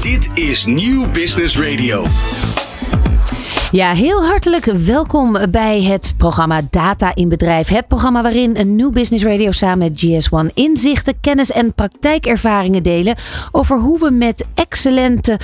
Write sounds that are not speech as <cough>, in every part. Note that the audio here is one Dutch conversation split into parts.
Dit is Nieuw Business Radio. Ja, heel hartelijk welkom bij het programma Data in Bedrijf. Het programma waarin een New Business Radio samen met GS1 inzichten, kennis en praktijkervaringen delen over hoe we met excellente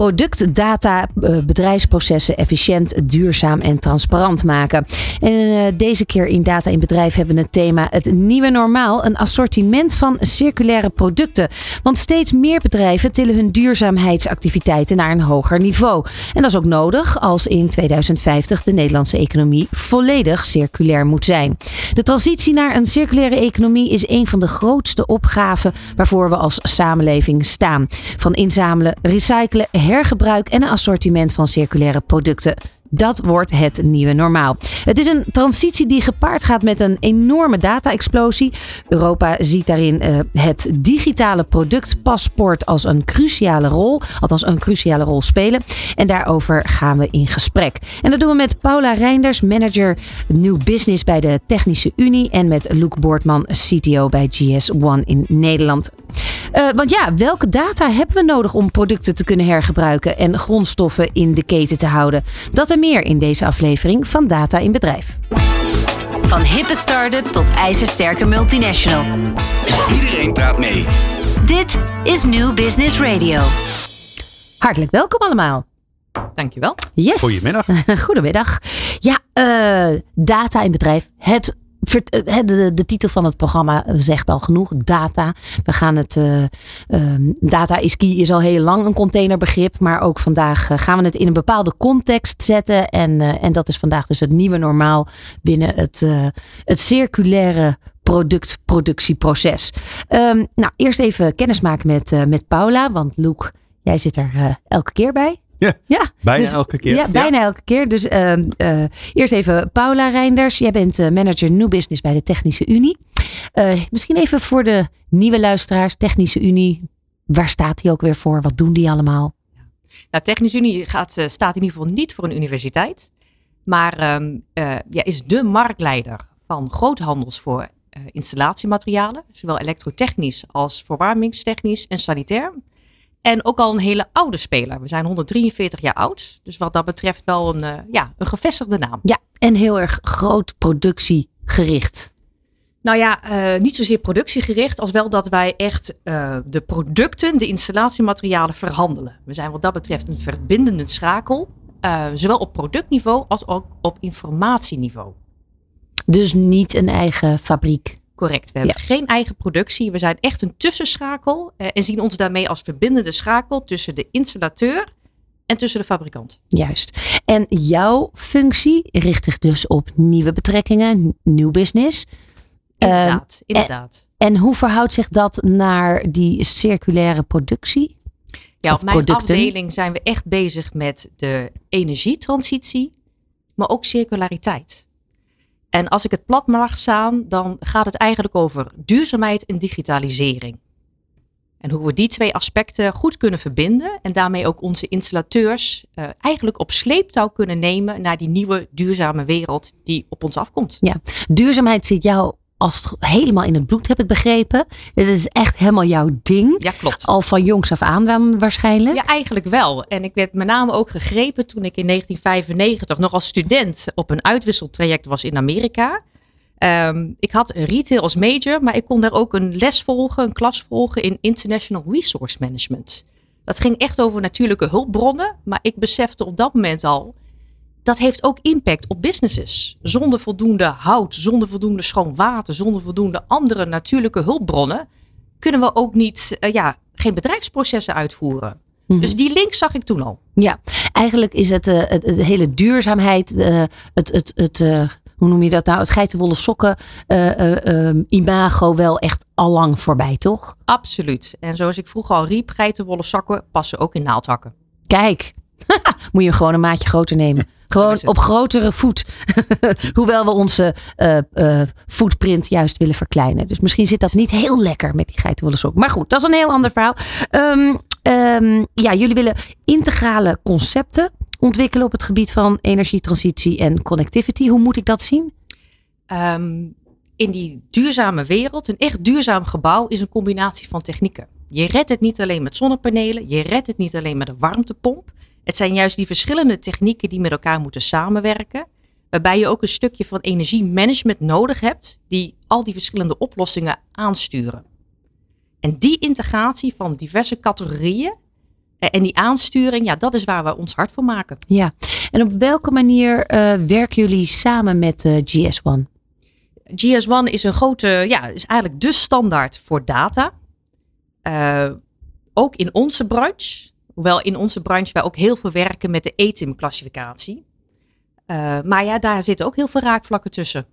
productdata uh, bedrijfsprocessen efficiënt, duurzaam en transparant maken. En uh, deze keer in Data in Bedrijf hebben we het thema het nieuwe normaal, een assortiment van circulaire producten. Want steeds meer bedrijven tillen hun duurzaamheidsactiviteiten naar een hoger niveau. En dat is ook nodig als in 2050 de Nederlandse economie volledig circulair moet zijn. De transitie naar een circulaire economie is een van de grootste opgaven waarvoor we als samenleving staan. Van inzamelen, recyclen, hergebruik en een assortiment van circulaire producten. Dat wordt het nieuwe normaal. Het is een transitie die gepaard gaat met een enorme data-explosie. Europa ziet daarin uh, het digitale productpaspoort als een cruciale rol, althans een cruciale rol spelen. En daarover gaan we in gesprek. En dat doen we met Paula Reinders, manager New Business bij de Technische Unie, en met Luc Boortman, CTO bij GS1 in Nederland. Uh, want ja, welke data hebben we nodig om producten te kunnen hergebruiken en grondstoffen in de keten te houden? Dat en meer in deze aflevering van Data in Bedrijf. Van hippe start-up tot ijzersterke multinational. Iedereen praat mee. Dit is New Business Radio. Hartelijk welkom allemaal. Dankjewel. Yes. Goedemiddag. <laughs> Goedemiddag. Ja, uh, data in bedrijf. Het de, de, titel van het programma zegt al genoeg. Data. We gaan het. Uh, um, data is key is al heel lang een containerbegrip. Maar ook vandaag uh, gaan we het in een bepaalde context zetten. En, en dat is vandaag dus het nieuwe normaal binnen het, het circulaire productproductieproces. Um, nou, eerst even kennismaken met, met Paula. Want Loek, jij zit er elke keer bij. Ja, ja bijna dus, elke keer. Ja, bijna elke keer. Dus uh, uh, eerst even Paula Reinders. Jij bent uh, manager New Business bij de Technische Unie. misschien even voor de nieuwe luisteraars. Technische Unie, waar staat die ook weer voor? Wat doen die allemaal? Nou, Technische Unie gaat, staat in ieder geval niet voor een universiteit. Maar um, ja, is de marktleider van groothandels voor installatiematerialen. Zowel elektrotechnisch als verwarmingstechnisch en sanitair. En ook al een hele oude speler. We zijn 143 jaar oud. Dus wat dat betreft wel een, uh, ja, een gevestigde naam. Ja, en heel erg groot productiegericht. Nou ja, uh, niet zozeer productiegericht, als wel dat wij echt uh, de producten, de installatiematerialen verhandelen. We zijn wat dat betreft een verbindende schakel, zowel op productniveau als ook op informatieniveau. Dus niet een eigen fabriek? Correct. We hebben geen eigen productie. We zijn echt een tussenschakel eh, en zien ons daarmee als verbindende schakel tussen de installateur en tussen de fabrikant. Juist. En jouw functie richt zich dus op nieuwe betrekkingen, nieuw business. Inderdaad, uh, inderdaad. En, en, hoe verhoudt zich dat naar die circulaire productie? Ja, op mijn producten? afdeling zijn we echt bezig met de energietransitie, maar ook circulariteit. En als ik het plat mag staan, dan gaat het eigenlijk over duurzaamheid en digitalisering. En hoe we die twee aspecten goed kunnen verbinden en daarmee ook onze installateurs uh, eigenlijk op sleeptouw kunnen nemen naar die nieuwe duurzame wereld die op ons afkomt. Ja, duurzaamheid zit jou als helemaal in het bloed, heb ik begrepen. Dit is echt helemaal jouw ding. Ja, klopt. Al van jongs af aan dan waarschijnlijk. Ja, eigenlijk wel. En ik werd met name ook gegrepen toen ik in 1995 nog als student op een uitwisseltraject was in Amerika. Um, ik had retail als major, maar ik kon daar ook een les volgen, een klas volgen in International Resource Management. Dat ging echt over natuurlijke hulpbronnen, maar ik besefte op dat moment al dat heeft ook impact op businesses. Zonder voldoende hout, zonder voldoende schoon water, zonder voldoende andere natuurlijke hulpbronnen, kunnen we ook niet, uh, ja, geen bedrijfsprocessen uitvoeren. Mhm. Dus die link zag ik toen al. Ja, eigenlijk is het, uh, het, het, hele duurzaamheid, uh, het, het, het hoe noem je dat nou? Het geitenwolle sokken ehm, imago wel echt al lang voorbij, toch? Absoluut. En zoals ik vroeger al riep, geitenwolle sokken passen ook in naaldhakken. Kijk, <laughs> moet je gewoon een maatje groter nemen. Gewoon op grotere voet. <laughs> Hoewel we onze uh, uh, footprint juist willen verkleinen. Dus misschien zit dat niet heel lekker met die geitenwolle sok. Maar goed, dat is een heel ander verhaal. Um, um, ja, jullie willen integrale concepten ontwikkelen op het gebied van energietransitie en connectivity. Hoe moet ik dat zien? Um, in die duurzame wereld, een echt duurzaam gebouw is een combinatie van technieken. Je redt het niet alleen met zonnepanelen, je redt het niet alleen met een warmtepomp. Het zijn juist die verschillende technieken die met elkaar moeten samenwerken. Waarbij je ook een stukje van energiemanagement nodig hebt, die al die verschillende oplossingen aansturen. En die integratie van diverse categorieën eh, en die aansturing, ja, dat is waar we ons hard voor maken. Ja, en op welke manier uh, werken jullie samen met uh, GS1? GS1 is een grote, ja, is eigenlijk de standaard voor data. Uh, ook in onze branche, hoewel in onze branche wij ook heel veel werken met de ETIM-classificatie. Uh, maar ja, daar zitten ook heel veel raakvlakken tussen.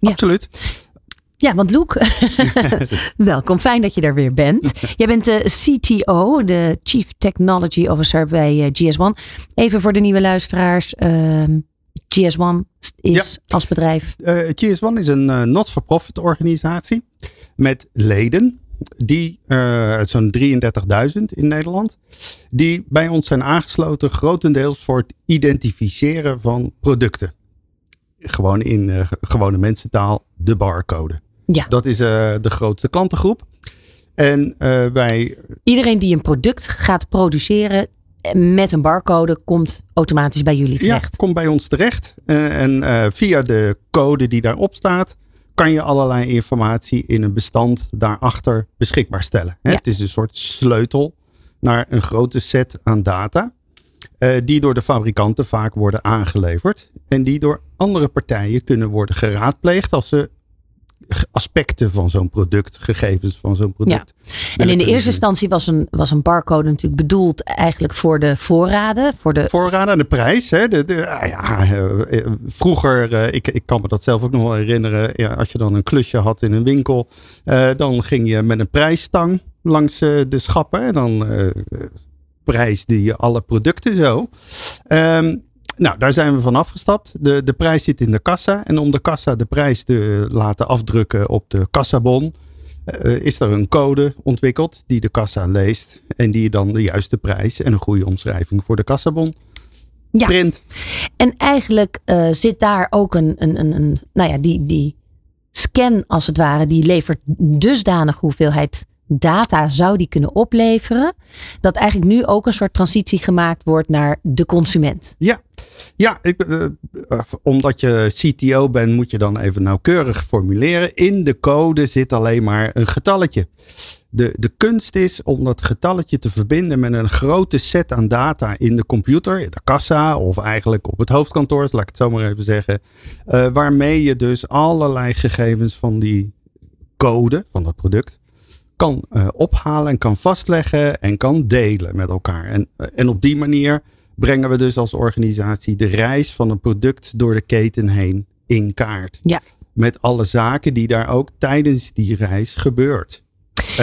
Ja. Absoluut. Ja, want Loek, <laughs> welkom. Fijn dat je er weer bent. <laughs> Jij bent de CTO, de Chief Technology Officer bij uh, GS1. Even voor de nieuwe luisteraars. Uh, GS1 is als bedrijf? Uh, GS1 is een uh, not-for-profit organisatie met leden. Die, uh, zo'n 33.000 in Nederland, die bij ons zijn aangesloten grotendeels voor het identificeren van producten. Gewoon in gewone mensentaal, de barcode. Ja. Dat is de grootste klantengroep. En wij. Iedereen die een product gaat produceren, met een barcode komt automatisch bij jullie terecht. Ja, komt bij ons terecht. Eh, en uh, via de code die daarop staat, kan je allerlei informatie in een bestand daarachter beschikbaar stellen. Ja. Het is een soort sleutel naar een grote set aan data. Uh, die door de fabrikanten vaak worden aangeleverd. En die door andere partijen kunnen worden geraadpleegd als ze aspecten van zo'n product, gegevens van zo'n product. Ja. En in de eerste instantie was een, was een barcode natuurlijk bedoeld eigenlijk voor de voorraden. Voor de voorraden en de prijs. Hè. De, de, ah ja, eh, eh, vroeger, eh, ik, ik kan me dat zelf ook nog wel herinneren. Ja, als je dan een klusje had in een winkel, dan ging je met een prijsstang langs de schappen. En dan prijsde je alle producten zo. Um, nou, daar zijn we van afgestapt. De, de prijs zit in de kassa. En om de kassa de prijs te laten afdrukken op de kassabon, uh, is er een code ontwikkeld die de kassa leest. En die dan de juiste prijs en een goede omschrijving voor de kassabon ja. print. En eigenlijk uh, zit daar ook een, een, een, een, nou ja, die, die scan als het ware, die levert dusdanig hoeveelheid data zou die kunnen opleveren. Dat eigenlijk nu ook een soort transitie gemaakt wordt naar de consument. Ja, ja ik, uh, omdat je CTO bent, moet je dan even nauwkeurig formuleren. In de code zit alleen maar een getalletje. De, de kunst is om dat getalletje te verbinden met een grote set aan data in de computer, in de kassa of eigenlijk op het hoofdkantoor, laat ik het zo maar even zeggen. Uh, waarmee je dus allerlei gegevens van die code van dat product kan uh, ophalen en kan vastleggen en kan delen met elkaar. En, uh, en op die manier brengen we dus als organisatie de reis van een product door de keten heen in kaart. Ja. Met alle zaken die daar ook tijdens die reis gebeurt.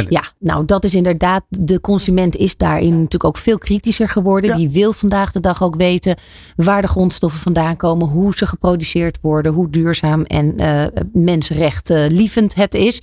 Ja, nou dat is inderdaad, de consument is daarin natuurlijk ook veel kritischer geworden. Die wil vandaag de dag ook weten waar de grondstoffen vandaan komen, hoe ze geproduceerd worden, hoe duurzaam en uh, mensenrechtlievend het is.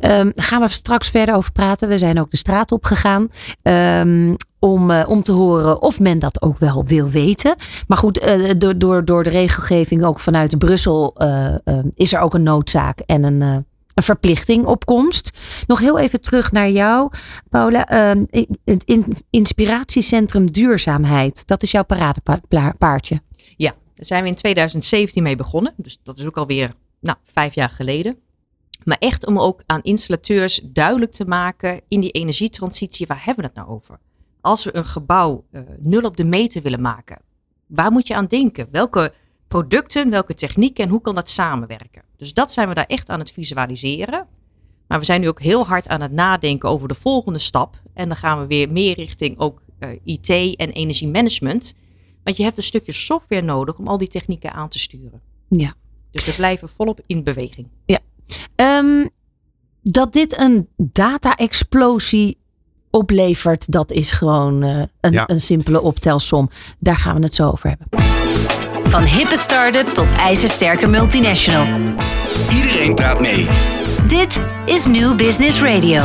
Um, gaan we straks verder over praten. We zijn ook de straat op gegaan. Um, om, uh, om te horen of men dat ook wel wil weten. Maar goed, uh, door, door, door de regelgeving ook vanuit Brussel uh, is er ook een noodzaak en een verplichting op komst. Nog heel even terug naar jou, Paula. Uh, het inspiratiecentrum duurzaamheid, dat is jouw paradepaardje. Ja, daar zijn we in 2017 mee begonnen. Dus dat is ook alweer nou, vijf jaar geleden. Maar echt om ook aan installateurs duidelijk te maken in die energietransitie, waar hebben we het nou over? Als we een gebouw uh, nul op de meter willen maken, waar moet je aan denken? Welke producten, welke technieken en hoe kan dat samenwerken? Dus dat zijn we daar echt aan het visualiseren. Maar we zijn nu ook heel hard aan het nadenken over de volgende stap. En dan gaan we weer meer richting ook uh, eh, IT en energiemanagement. Want je hebt een stukje software nodig om al die technieken aan te sturen. Ja. Dus we blijven volop in beweging. Ja. Um, dat dit een data-explosie oplevert, dat is gewoon uh, een, ja. een simpele optelsom. Daar gaan we het zo over hebben. Van hippe start-up tot ijzersterke multinational. Iedereen praat mee. Dit is New Business Radio.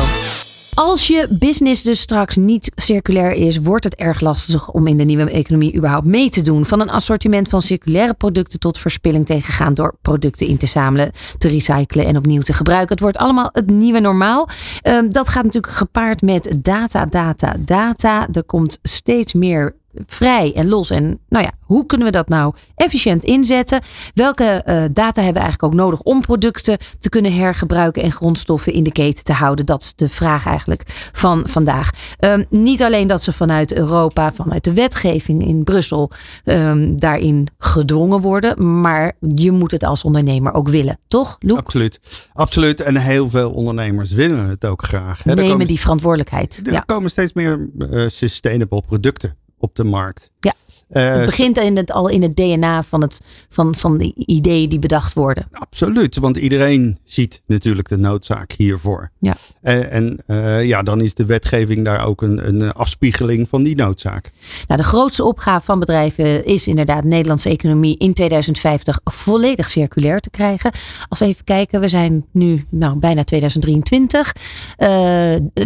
Als je business dus straks niet circulair is, wordt het erg lastig om in de nieuwe economie überhaupt mee te doen. Van een assortiment van circulaire producten tot verspilling tegengaan door producten in te zamelen, te recyclen en opnieuw te gebruiken. Het wordt allemaal het nieuwe normaal. Um, dat gaat natuurlijk gepaard met data, data, data. Er komt steeds meer vrij en los. En nou ja, hoe kunnen we dat nou efficiënt inzetten? Welke uh, data hebben we eigenlijk ook nodig om producten te kunnen hergebruiken en grondstoffen in de keten te houden? Dat is de vraag eigenlijk van vandaag. Um, niet alleen dat ze vanuit Europa, vanuit de wetgeving in Brussel, um, daarin gedwongen worden, maar je moet het als ondernemer ook willen, toch? Loek? Absoluut. Absoluut. En heel veel ondernemers willen het ook graag. Hè? Nemen komen, die verantwoordelijkheid. Er ja. komen steeds meer uh, sustainable producten op de markt. Ja, uh, het begint in het, al in het DNA van, het, van, van de ideeën die bedacht worden. Absoluut, want iedereen ziet natuurlijk de noodzaak hiervoor. Ja. Uh, en uh, ja, dan is de wetgeving daar ook een, een afspiegeling van die noodzaak. Nou, de grootste opgave van bedrijven is inderdaad de Nederlandse economie in 2050 volledig circulair te krijgen. Als we even kijken, we zijn nu nou, bijna 2023.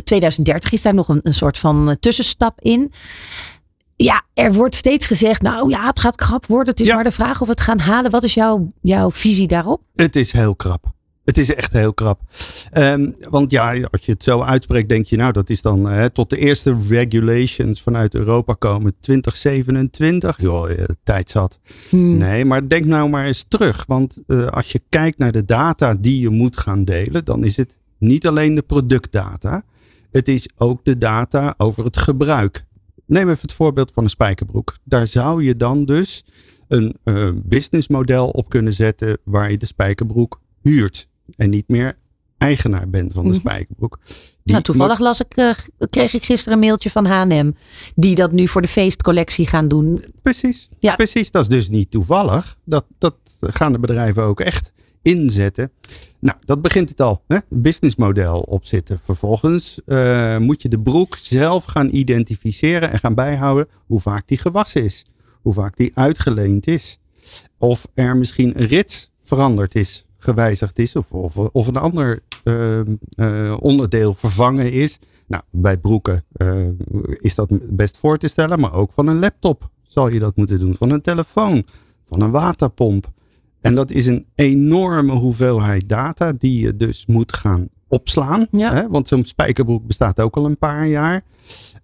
2030 is daar nog een, een soort van tussenstap in ja, er wordt steeds gezegd, nou ja, het gaat krap worden. Het is ja. maar de vraag of we het gaan halen. Wat is jouw, jouw visie daarop? Het is heel krap. Het is echt heel krap. Um, want ja, als je het zo uitspreekt, denk je, nou, dat is dan uh, tot de eerste regulations vanuit Europa komen 2027. Joh, tijd zat. Hmm. Nee, maar denk nou maar eens terug. Want uh, als je kijkt naar de data die je moet gaan delen, dan is het niet alleen de productdata. Het is ook de data over het gebruik. Neem even het voorbeeld van een spijkerbroek. Daar zou je dan dus een uh, businessmodel op kunnen zetten waar je de spijkerbroek huurt en niet meer eigenaar bent van de Mhm. spijkerbroek. Die nou, toevallig las ik, uh, kreeg ik gisteren een mailtje van H&M die dat nu voor de feestcollectie gaan doen. Precies, ja. precies. Dat is dus niet toevallig. Dat, dat gaan de bedrijven ook echt inzetten. Nou, dat begint het al. Hè? Businessmodel opzetten. Vervolgens uh, moet je de broek zelf gaan identificeren en gaan bijhouden hoe vaak die gewassen is. Hoe vaak die uitgeleend is. Of er misschien een rits veranderd is, gewijzigd is. Of, of, een ander uh, uh, onderdeel vervangen is. Nou, bij broeken is dat best voor te stellen. Maar ook van een laptop zal je dat moeten doen. Van een telefoon. Van een waterpomp. En dat is een enorme hoeveelheid data die je dus moet gaan opslaan. Ja. Hè? Want zo'n spijkerbroek bestaat ook al een paar jaar.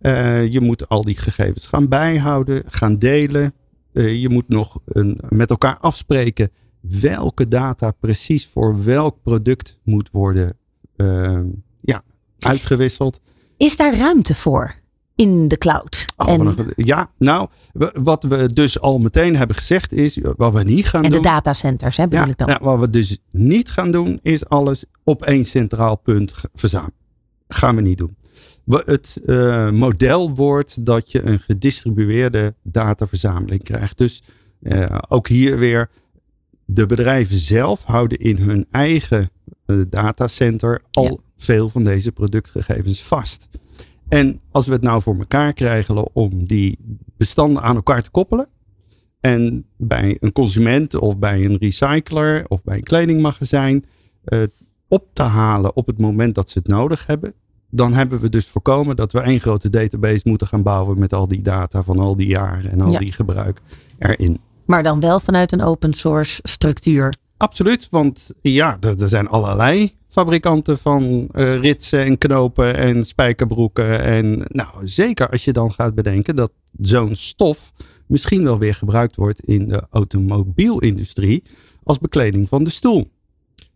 Uh, je moet al die gegevens gaan bijhouden, gaan delen. Uh, je moet nog een, met elkaar afspreken welke data precies voor welk product moet worden uh, ja, uitgewisseld. Is daar ruimte voor? In de cloud. Oh, en, ja, nou, wat we dus al meteen hebben gezegd is, wat we niet gaan en doen. En de datacenters, hè, bedoel ja, ik dan. Ja, wat we dus niet gaan doen, is alles op één centraal punt verzamelen. Gaan we niet doen. Het uh, model wordt dat je een gedistribueerde dataverzameling krijgt. Dus uh, ook hier weer, de bedrijven zelf houden in hun eigen uh, datacenter al ja. veel van deze productgegevens vast. En als we het nou voor elkaar krijgen om die bestanden aan elkaar te koppelen. En bij een consument of bij een recycler of bij een kledingmagazijn uh, op te halen op het moment dat ze het nodig hebben. Dan hebben we dus voorkomen dat we één grote database moeten gaan bouwen met al die data van al die jaren en al Ja. die gebruik erin. Maar dan wel vanuit een open source structuur. Absoluut, want ja, er, er zijn allerlei fabrikanten van eh, ritsen en knopen en spijkerbroeken. En nou, zeker als je dan gaat bedenken dat zo'n stof misschien wel weer gebruikt wordt in de automobielindustrie als bekleding van de stoel.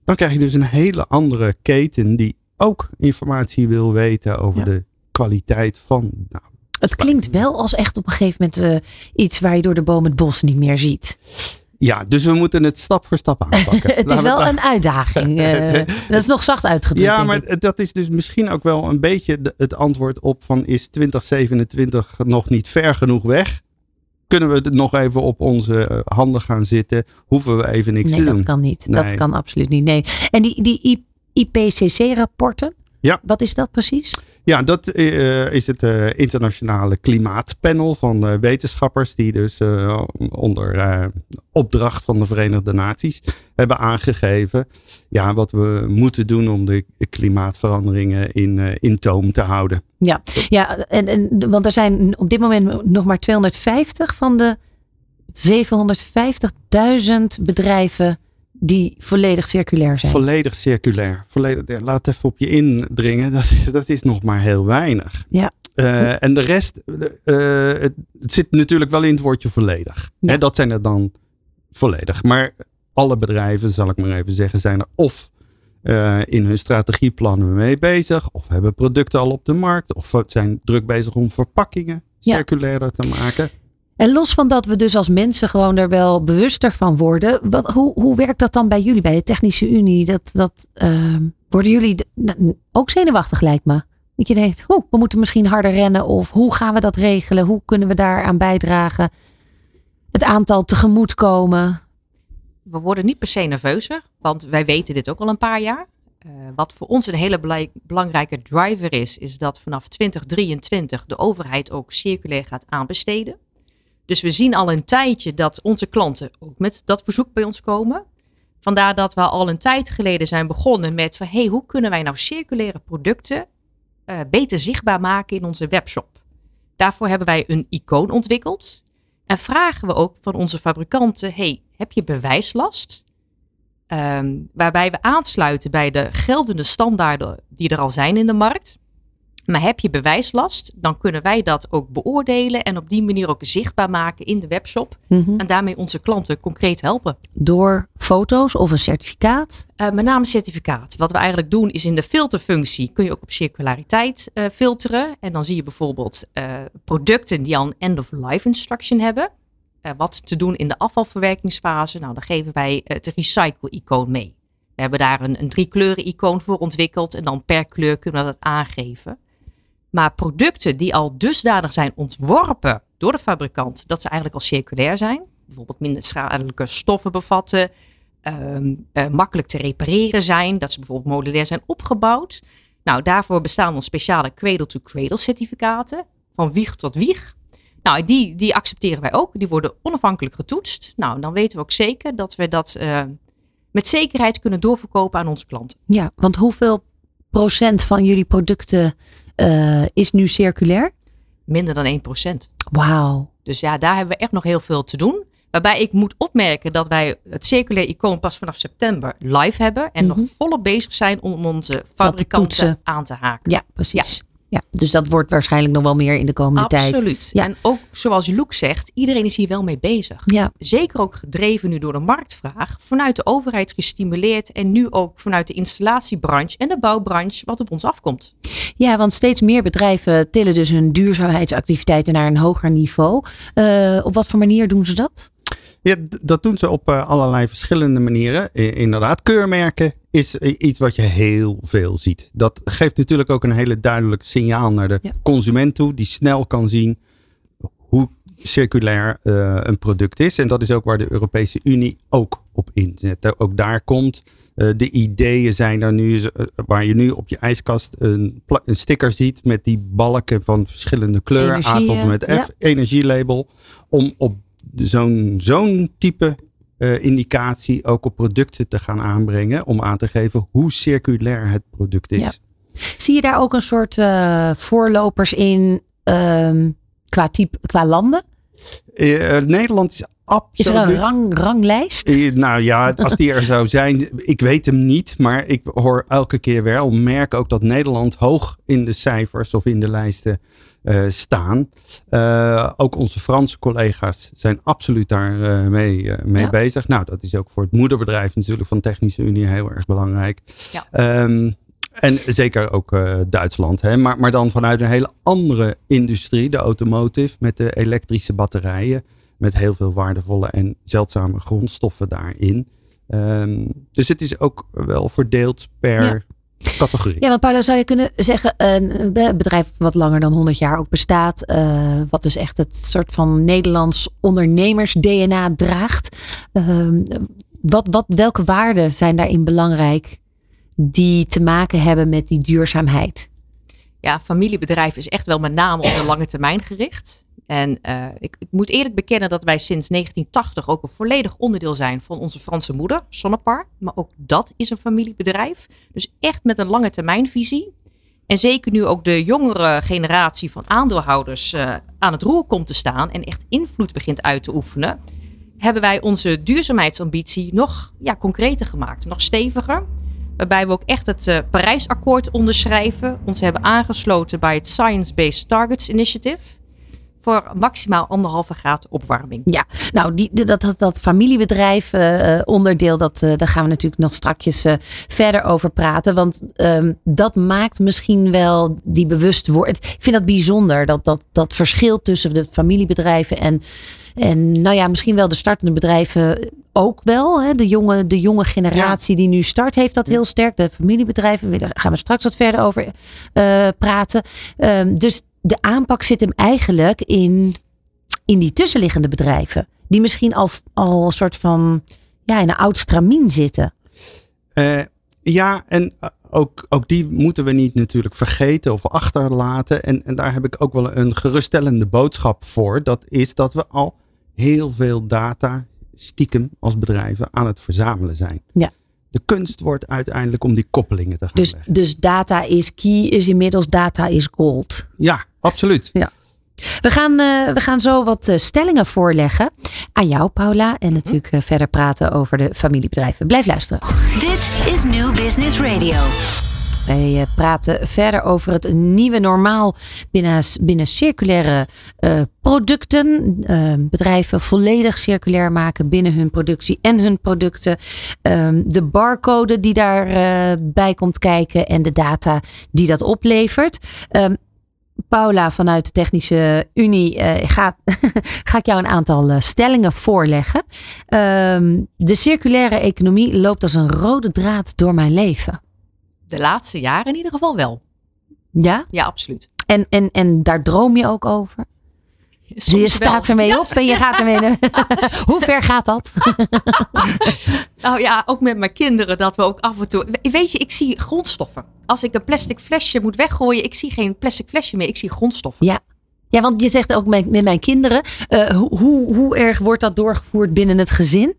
Dan krijg je dus een hele andere keten die ook informatie wil weten over Ja. de kwaliteit van. Nou, Het klinkt wel als echt op een gegeven moment eh, iets waar je door de boom het bos niet meer ziet. Ja, dus we moeten het stap voor stap <laughs> aanpakken. het is wel een uitdaging. <laughs> eh, dat is nog zacht uitgedrukt. Ja, maar dat is dus misschien ook wel een beetje de- het antwoord op van is 2027 nog niet ver genoeg weg? Kunnen we het nog even op onze eh, handen gaan zitten? Hoeven we even niks nee, te dat doen? kan niet. Nee. Dat kan absoluut niet. Nee. En die, die IPCC-rapporten, Ja. Wat is dat precies? Ja, dat uh, is het uh, internationale klimaatpanel van uh, wetenschappers die dus onder opdracht van de Verenigde Naties hebben aangegeven ja, wat we moeten doen om de klimaatveranderingen in, in toom te houden. Ja, ja en, en, want er zijn op dit moment nog maar 250 van de 750.000 bedrijven die volledig circulair zijn. Volledig circulair. Volledig, laat even op je indringen. Dat is, dat is nog maar heel weinig. Ja. Uh, en de rest, uh, het, zit natuurlijk wel in het woordje volledig. Ja. Hè, dat zijn er dan volledig. Maar alle bedrijven, zal ik maar even zeggen, zijn er of uh, in hun strategieplannen mee bezig, of hebben producten al op de markt, of zijn druk bezig om verpakkingen circulairder ja. te maken. En los van dat we dus als mensen gewoon er wel bewuster van worden. Wat, hoe, hoe werkt dat dan bij jullie, bij de Technische Unie? Dat, dat, uh, worden jullie ook zenuwachtig lijkt me? Dat je denkt, we moeten misschien harder rennen. Of hoe gaan we dat regelen? Hoe kunnen we daaraan bijdragen? Het aantal tegemoetkomen. We worden niet per se nerveuzer. Want wij weten dit ook al een paar jaar. Uh, wat voor ons een hele belangrijke driver is, is dat vanaf 2023 de overheid ook circulair gaat aanbesteden. Dus we zien al een tijdje dat onze klanten ook met dat verzoek bij ons komen. Vandaar dat we al een tijd geleden zijn begonnen met van hey, hoe kunnen wij nou circulaire producten uh, beter zichtbaar maken in onze webshop. Daarvoor hebben wij een icoon ontwikkeld. En vragen we ook van onze fabrikanten: hey, heb je bewijslast? Um, waarbij we aansluiten bij de geldende standaarden die er al zijn in de markt. Maar heb je bewijslast, dan kunnen wij dat ook beoordelen en op die manier ook zichtbaar maken in de webshop. Mm -hmm. En daarmee onze klanten concreet helpen. Door foto's of een certificaat? Uh, met name certificaat. Wat we eigenlijk doen is in de filterfunctie kun je ook op circulariteit uh, filteren. En dan zie je bijvoorbeeld uh, producten die al een end-of-life instruction hebben. wat te doen in de afvalverwerkingsfase. Nou, dan geven wij het recycle-icoon mee. We hebben daar een, een drie kleuren icoon voor ontwikkeld. En dan per kleur kunnen we dat aangeven. Maar producten die al dusdanig zijn ontworpen door de fabrikant dat ze eigenlijk al circulair zijn, bijvoorbeeld minder schadelijke stoffen bevatten, um, uh, makkelijk te repareren zijn, dat ze bijvoorbeeld modulair zijn opgebouwd. Nou, daarvoor bestaan dan speciale cradle-to-cradle certificaten van wieg tot wieg. Nou, die, die accepteren wij ook. Die worden onafhankelijk getoetst. Nou, dan weten we ook zeker dat we dat uh, met zekerheid kunnen doorverkopen aan onze klanten. Ja, want hoeveel procent van jullie producten uh, is nu circulair? Minder dan 1%. Wauw. Dus ja, daar hebben we echt nog heel veel te doen. Waarbij ik moet opmerken dat wij het circulair icoon pas vanaf september live hebben. En mm -hmm. nog volop bezig zijn om onze fabrikanten aan te haken. Ja, precies. Ja. Ja, dus dat wordt waarschijnlijk nog wel meer in de komende Absoluut. tijd. Absoluut. Ja. En ook zoals Luc zegt, iedereen is hier wel mee bezig. Ja. Zeker ook gedreven nu door de marktvraag. Vanuit de overheid gestimuleerd. En nu ook vanuit de installatiebranche en de bouwbranche wat op ons afkomt. Ja, want steeds meer bedrijven tillen dus hun duurzaamheidsactiviteiten naar een hoger niveau. Uh, op wat voor manier doen ze dat? Ja, dat doen ze op uh, allerlei verschillende manieren. Inderdaad, keurmerken is iets wat je heel veel ziet. Dat geeft natuurlijk ook een hele duidelijk signaal naar de ja. consument toe, die snel kan zien hoe circulair uh, een product is. En dat is ook waar de Europese Unie ook op inzet. Ook daar komt uh, de ideeën zijn er nu, uh, waar je nu op je ijskast een, een, sticker ziet met die balken van verschillende kleuren, Energie, A tot en met F, ja. energielabel, om op zo'n zo'n type uh, indicatie ook op producten te gaan aanbrengen. Om aan te geven hoe circulair het product is. Ja. Zie je daar ook een soort uh, voorlopers in um, qua, type, qua landen? Uh, Nederland is Absoluut. Is er een rang, ranglijst? Nou ja, als die er zou zijn, ik weet hem niet, maar ik hoor elke keer wel, merk ook dat Nederland hoog in de cijfers of in de lijsten uh, staan. Uh, ook onze Franse collega's zijn absoluut daar uh, mee, mee ja. bezig. Nou, dat is ook voor het moederbedrijf natuurlijk van Technische Unie heel erg belangrijk. Ja. Um, en zeker ook uh, Duitsland. Hè? Maar, maar dan vanuit een hele andere industrie, de automotive, met de elektrische batterijen. Met heel veel waardevolle en zeldzame grondstoffen daarin. Um, dus het is ook wel verdeeld per ja. Categorie. Ja, want Paulo, zou je kunnen zeggen, een bedrijf wat langer dan 100 jaar ook bestaat. Uh, wat dus echt het soort van Nederlands ondernemers-DNA draagt. Uh, wat, wat, welke waarden zijn daarin belangrijk? die te maken hebben met die duurzaamheid? Ja, familiebedrijf is echt wel met name op de lange termijn gericht. En uh, ik, ik, moet eerlijk bekennen dat wij sinds 1980 ook een volledig onderdeel zijn van onze Franse moeder, Sonnepar. Maar ook dat is een familiebedrijf. Dus echt met een lange termijnvisie. En zeker nu ook de jongere generatie van aandeelhouders uh, aan het roer komt te staan en echt invloed begint uit te oefenen, hebben wij onze duurzaamheidsambitie nog ja, concreter gemaakt, nog steviger. Waarbij we ook echt het uh, Parijsakkoord onderschrijven, ons hebben aangesloten bij het Science Based Targets Initiative voor maximaal anderhalve graad opwarming. Ja, nou die, dat, dat, dat familiebedrijf uh, onderdeel, dat, uh, daar gaan we natuurlijk nog strakjes uh, verder over praten. Want um, dat maakt misschien wel die bewustwording. Ik vind dat bijzonder, dat, dat, dat verschil tussen de familiebedrijven en, en nou ja, misschien wel de startende bedrijven ook wel. Hè? De, jonge, de jonge generatie ja. die nu start heeft dat heel sterk. De familiebedrijven, daar gaan we straks wat verder over praten. Um, dus de aanpak zit hem eigenlijk in, in die tussenliggende bedrijven. Die misschien al, al een soort van ja, in een oud stramien zitten. Uh, ja, en ook, ook die moeten we niet natuurlijk vergeten of achterlaten. En, en daar heb ik ook wel een geruststellende boodschap voor. Dat is dat we al heel veel data stiekem als bedrijven aan het verzamelen zijn. Ja. De kunst wordt uiteindelijk om die koppelingen te gaan dus, leggen. Dus data is key, is inmiddels data is gold. Ja, absoluut. Ja. We gaan, uh, we gaan zo wat uh, stellingen voorleggen aan jou, Paula. En natuurlijk uh, verder praten over de familiebedrijven. Blijf luisteren. Dit is New Business Radio. Wij praten verder over het nieuwe normaal binnen, binnen circulaire uh, producten. Uh, bedrijven volledig circulair maken binnen hun productie en hun producten. Uh, de barcode die daarbij komt kijken en de data die dat oplevert. Ehm, Paula vanuit de Technische Unie uh, <laughs> ga, ik jou een aantal stellingen voorleggen. De circulaire economie loopt als een rode draad door mijn leven. De laatste jaren in ieder geval wel. Ja? Ja, absoluut. En, en, en daar droom je ook over? Soms je staat wel. ermee Ja, op en je gaat ermee. <laughs> Hoe ver gaat dat? <laughs> Nou ja, ook met mijn kinderen dat we ook af en toe. Weet je, ik zie grondstoffen. Als ik een plastic flesje moet weggooien, ik zie geen plastic flesje meer. Ik zie grondstoffen. Ja. Ja, want je zegt ook met, met mijn kinderen. Uh, hoe, hoe, hoe erg wordt dat doorgevoerd binnen het gezin?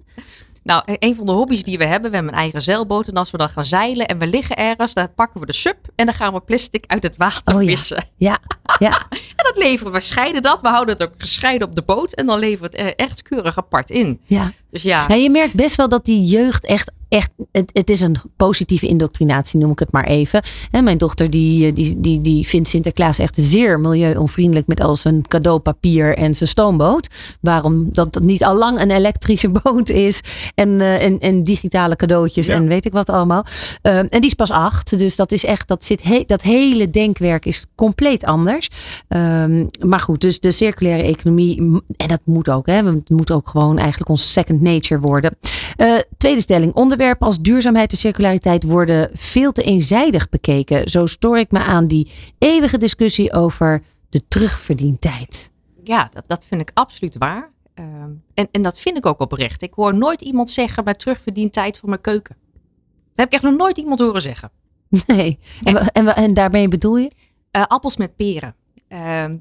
Nou, een van de hobby's die we hebben, we hebben een eigen zeilboot. En als we dan gaan zeilen en we liggen ergens, dan pakken we de sub en dan gaan we plastic uit het water Oh ja. vissen. Ja, ja. <laughs> En dat leveren we, scheiden dat. We houden het ook gescheiden op de boot en dan leveren we het eh, echt keurig apart in. ja. Dus ja, Ja, je merkt best wel dat die jeugd echt, echt het, het is een positieve indoctrinatie, noem ik het maar even. En mijn dochter die, eh, die, die, die vindt Sinterklaas echt zeer milieuonvriendelijk met al zijn cadeaupapier en zijn stoomboot. Waarom dat het niet al lang een elektrische <laughs> boot is en, eh, en, en digitale cadeautjes Ja. en weet ik wat allemaal. Eh, en die is pas acht, dus dat is echt, dat, zit he- dat hele denkwerk is compleet anders. Ehm, maar goed, dus de circulaire economie, en dat moet ook, hè, we moeten ook gewoon eigenlijk ons second nature worden. Eh, tweede stelling, onderwerpen als duurzaamheid en circulariteit worden veel te eenzijdig bekeken. Zo stoor ik me aan die eeuwige discussie over de terugverdientijd. ja dat, dat vind ik absoluut waar. Ehm, en, en dat vind ik ook oprecht. Ik hoor nooit iemand zeggen bij terugverdient tijd voor mijn keuken. Dat heb ik echt nog nooit iemand horen zeggen. Nee. En, en, en daarmee bedoel je? Eh, appels met peren. Ehm,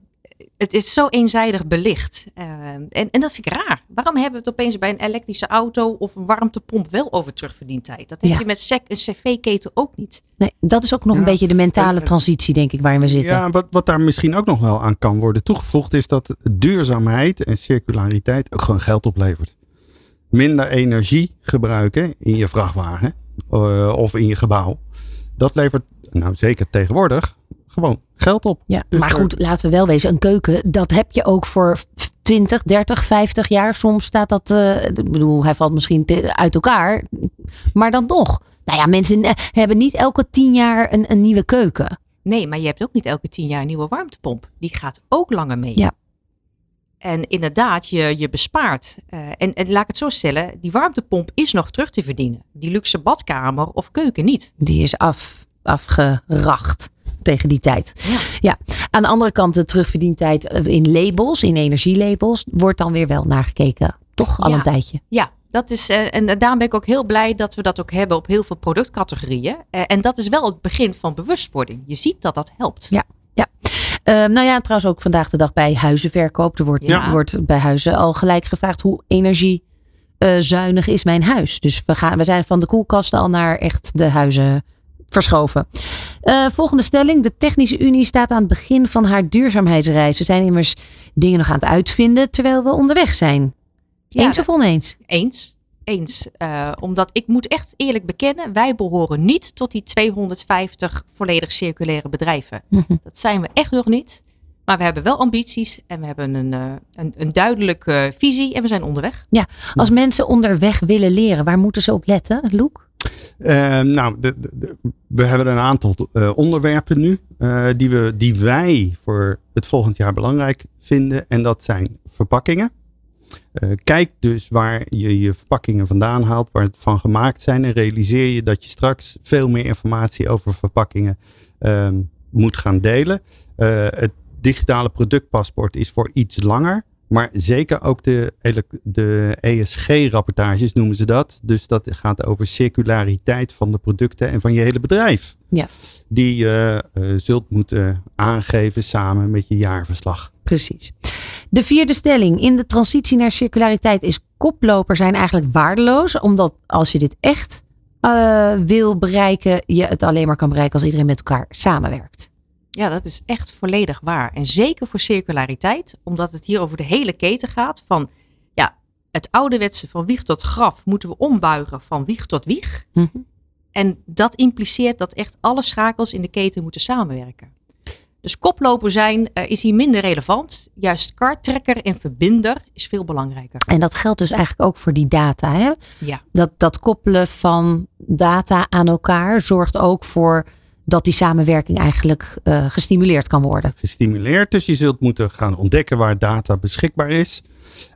het is zo eenzijdig belicht. Ehm, en, en dat vind ik raar. Waarom hebben we het opeens bij een elektrische auto of een warmtepomp wel over terugverdientijd? Dat heb Ja. je met sec, een cv-ketel ook niet. Nee, dat is ook nog een beetje de mentale En- transitie, denk ik, waarin we zitten. Ja, wat, wat daar misschien ook nog wel aan kan worden toegevoegd, is dat duurzaamheid en circulariteit ook gewoon geld oplevert. Minder energie gebruiken in je vrachtwagen eh, of in je gebouw. Dat levert, nou zeker tegenwoordig, gewoon geld op. Ja, Dus maar goed, laten we wel wezen. Een keuken, dat heb je ook voor 20, 30, 50 jaar. Soms staat dat, eh, ik bedoel, hij valt misschien uit elkaar. Maar dan toch. Nou ja, mensen eh, hebben niet elke 10 jaar een, een nieuwe keuken. Nee, maar je hebt ook niet elke tien jaar een nieuwe warmtepomp. Die gaat ook langer mee. Ja. En inderdaad, je, je bespaart. Eh, en, en laat ik het zo stellen, die warmtepomp is nog terug te verdienen. Die luxe badkamer of keuken niet. Die is af, afgeracht tegen die tijd. Ja. Ja, aan de andere kant de terugverdientijd eh, in labels, in energielabels, wordt dan weer wel naar gekeken. Toch al Ja. een tijdje. Ja, dat is, uh, en daarom ben ik ook heel blij dat we dat ook hebben op heel veel productcategorieën. En dat is wel het begin van bewustwording. Je ziet dat dat helpt. Ja, ja. Uh, nou ja, trouwens ook vandaag de dag bij huizenverkoop. Er wordt, ja. wordt bij huizen al gelijk gevraagd hoe energiezuinig is mijn huis. Dus we, gaan, we zijn van de koelkasten al naar echt de huizen verschoven. Uh, volgende stelling. De Technische Unie staat aan het begin van haar duurzaamheidsreis. We zijn immers dingen nog aan het uitvinden terwijl we onderweg zijn. Eens ja, of oneens? Eens. Eens. Uh, omdat ik moet echt eerlijk bekennen, wij behoren niet tot die 250 volledig circulaire bedrijven. Mm -hmm. Dat zijn we echt nog niet. Maar we hebben wel ambities en we hebben een, uh, een, een, duidelijke visie en we zijn onderweg. Ja, als mensen onderweg willen leren, waar moeten ze op letten, Loek? Uh, nou, de, we hebben een aantal uh, onderwerpen nu uh, die, we, die wij voor het volgend jaar belangrijk vinden. En dat zijn verpakkingen. kijk dus waar je je verpakkingen vandaan haalt, waar het van gemaakt zijn. En realiseer je dat je straks veel meer informatie over verpakkingen ehm, moet gaan delen. het digitale productpaspoort is voor iets langer. Maar zeker ook de, de ESG-rapportages noemen ze dat. Dus dat gaat over circulariteit van de producten en van je hele bedrijf. Ja. Die je uh, zult moeten aangeven samen met je jaarverslag. Precies. De vierde stelling. In de transitie naar circulariteit is koploper zijn eigenlijk waardeloos. Omdat als je dit echt uh, wil bereiken, je het alleen maar kan bereiken als iedereen met elkaar samenwerkt. Ja, dat is echt volledig waar. En zeker voor circulariteit, omdat het hier over de hele keten gaat. Van ja, het ouderwetse van wieg tot graf moeten we ombuigen van wieg tot wieg. Mm -hmm. En dat impliceert dat echt alle schakels in de keten moeten samenwerken. Dus koploper zijn uh, is hier minder relevant. Juist karttrekker en verbinder is veel belangrijker. En dat geldt dus eigenlijk ook voor die data. Hè? Ja. Dat, dat koppelen van data aan elkaar zorgt ook voor dat die samenwerking eigenlijk uh, gestimuleerd kan worden. Gestimuleerd, dus je zult moeten gaan ontdekken waar data beschikbaar is.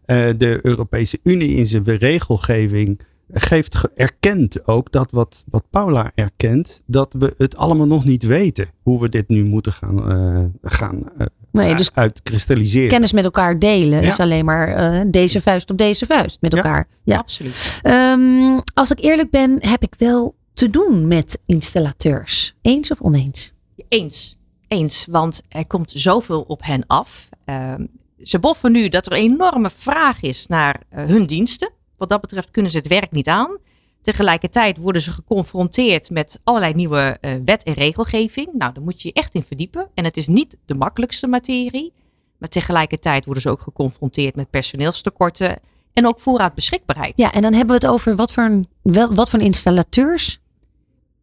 Uh, de Europese Unie in zijn regelgeving geeft erkent ook dat wat, wat Paula erkent, dat we het allemaal nog niet weten. Hoe we dit nu moeten gaan, uh, gaan nee, dus uitkristalliseren. Kennis met elkaar delen ja. is alleen maar deze vuist op deze vuist met elkaar. Ja, ja. absoluut. Um, als ik eerlijk ben, heb ik wel te doen met installateurs? Eens of oneens? Eens. Eens, want er komt zoveel op hen af. Uh, ze boffen nu dat er een enorme vraag is naar uh, hun diensten. Wat dat betreft kunnen ze het werk niet aan. Tegelijkertijd worden ze geconfronteerd met allerlei nieuwe uh, wet en regelgeving. Nou, daar moet je je echt in verdiepen. En het is niet de makkelijkste materie. Maar tegelijkertijd worden ze ook geconfronteerd met personeelstekorten en ook voorraadbeschikbaarheid. Ja, en dan hebben we het over wat voor, een, wel, wat voor installateurs?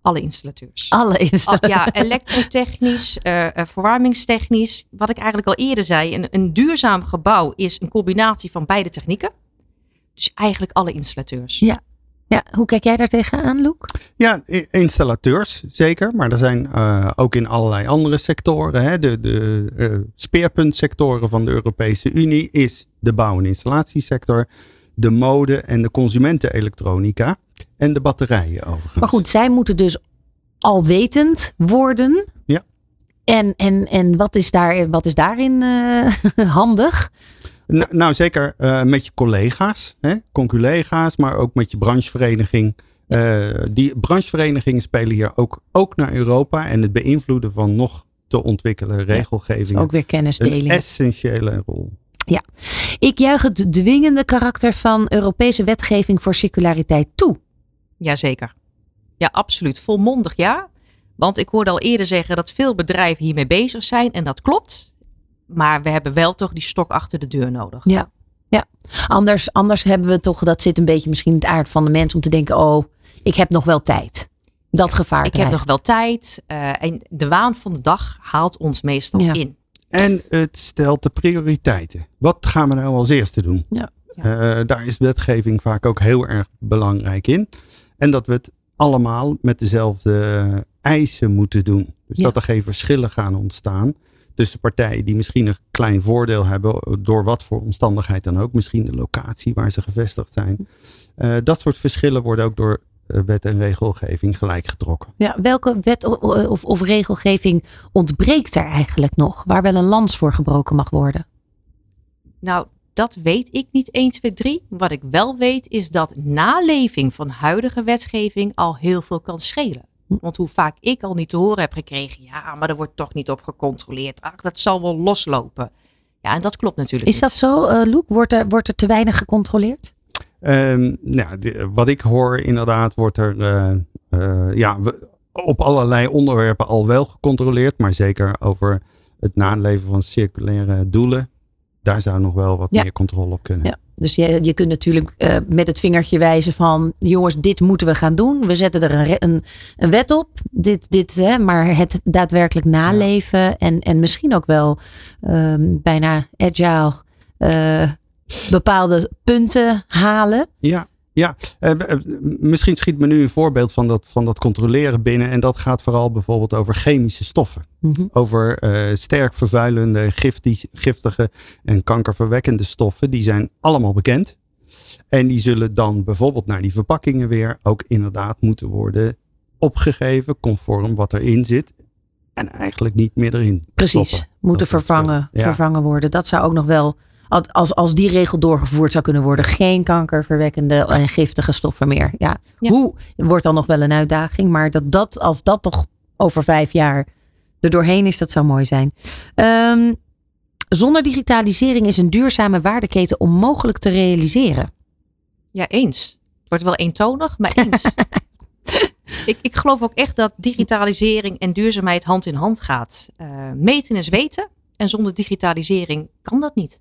Alle installateurs. Alle installateurs. Ja, <laughs> elektrotechnisch, uh, verwarmingstechnisch. Wat ik eigenlijk al eerder zei, een, een duurzaam gebouw is een combinatie van beide technieken. Dus eigenlijk alle installateurs. Ja, ja, hoe kijk jij daar tegenaan, Loek? Ja, installateurs zeker. Maar er zijn uh, ook in allerlei andere sectoren. Hè, de de uh, speerpuntsectoren van de Europese Unie is de bouw- en installatiesector, de mode en de consumentenelektronica en de batterijen overigens. Maar goed, zij moeten dus alwetend worden. Ja. En, en, en wat, is daar, wat is daarin uh, <laughs> handig? Nou, nou zeker uh, met je collega's, hè, conculega's, maar ook met je branchevereniging. Uh, die brancheverenigingen spelen hier ook, ook naar Europa en het beïnvloeden van nog te ontwikkelen regelgeving. Ja, ook weer kennisdeling. Een essentiële rol. Ja, ik juich het dwingende karakter van Europese wetgeving voor circulariteit toe. Jazeker. Ja, absoluut. Volmondig ja. Want ik hoorde al eerder zeggen dat veel bedrijven hiermee bezig zijn en dat klopt. Maar we hebben wel toch die stok achter de deur nodig. Ja, ja. Anders, anders hebben we toch, dat zit een beetje misschien in het aard van de mens om te denken, oh, ik heb nog wel tijd. Dat gevaar. Ik heb nog wel tijd. Uh, en de waan van de dag haalt ons meestal Ja. in. En het stelt de prioriteiten. Wat gaan we nou als eerste doen? Ja. Eh, daar is wetgeving vaak ook heel erg belangrijk in. En dat we het allemaal met dezelfde eisen moeten doen. Dus Ja. dat er geen verschillen gaan ontstaan tussen partijen die misschien een klein voordeel hebben, door wat voor omstandigheid dan ook. Misschien de locatie waar ze gevestigd zijn. Eh, dat soort verschillen worden ook door eh, wet en regelgeving gelijk getrokken. Ja, welke wet of, of regelgeving ontbreekt er eigenlijk nog, waar wel een lans voor gebroken mag worden? Nou, dat weet ik niet 1, 2, 3. Wat ik wel weet is dat naleving van huidige wetgeving al heel veel kan schelen. Want hoe vaak ik al niet te horen heb gekregen, ja, maar er wordt toch niet op gecontroleerd. Ach, dat zal wel loslopen. Ja, en dat klopt natuurlijk. Is dat zo, uh, Loek? Wordt er, wordt er te weinig gecontroleerd? Um, nou, de, wat ik hoor, inderdaad, wordt er uh, uh, ja, op allerlei onderwerpen al wel gecontroleerd. Maar zeker over het naleven van circulaire doelen. Daar zou nog wel wat Ja. meer controle op kunnen. Ja. Dus je, je kunt natuurlijk eh, met het vingertje wijzen van jongens, dit moeten we gaan doen. We zetten er een, een, een wet op. Dit, dit, hè, maar het daadwerkelijk naleven en, en misschien ook wel ehm, bijna agile eh, bepaalde punten halen. Ja, ja. Eh, eh, misschien schiet me nu een voorbeeld van dat, van dat controleren binnen. En dat gaat vooral bijvoorbeeld over chemische stoffen. Mhm. Over eh, sterk vervuilende, gifti- giftige en kankerverwekkende stoffen. Die zijn allemaal bekend. En die zullen dan bijvoorbeeld naar die verpakkingen weer ook inderdaad moeten worden opgegeven. Conform wat erin zit. En eigenlijk niet meer erin. Precies, stoppen. moeten Dat wordt, vervangen, ja. vervangen worden. Dat zou ook nog wel, als, als die regel doorgevoerd zou kunnen worden, geen kankerverwekkende en giftige stoffen meer. Ja. Ja. Hoe wordt dan nog wel een uitdaging, maar dat, dat als dat toch over vijf jaar er doorheen is, dat zou mooi zijn. Ehm, zonder digitalisering is een duurzame waardeketen onmogelijk te realiseren. Ja, eens. Het wordt wel eentonig, maar <laughs> eens. ik, ik geloof ook echt dat digitalisering en duurzaamheid hand in hand gaat. Eh, meten is weten. En zonder digitalisering kan dat niet.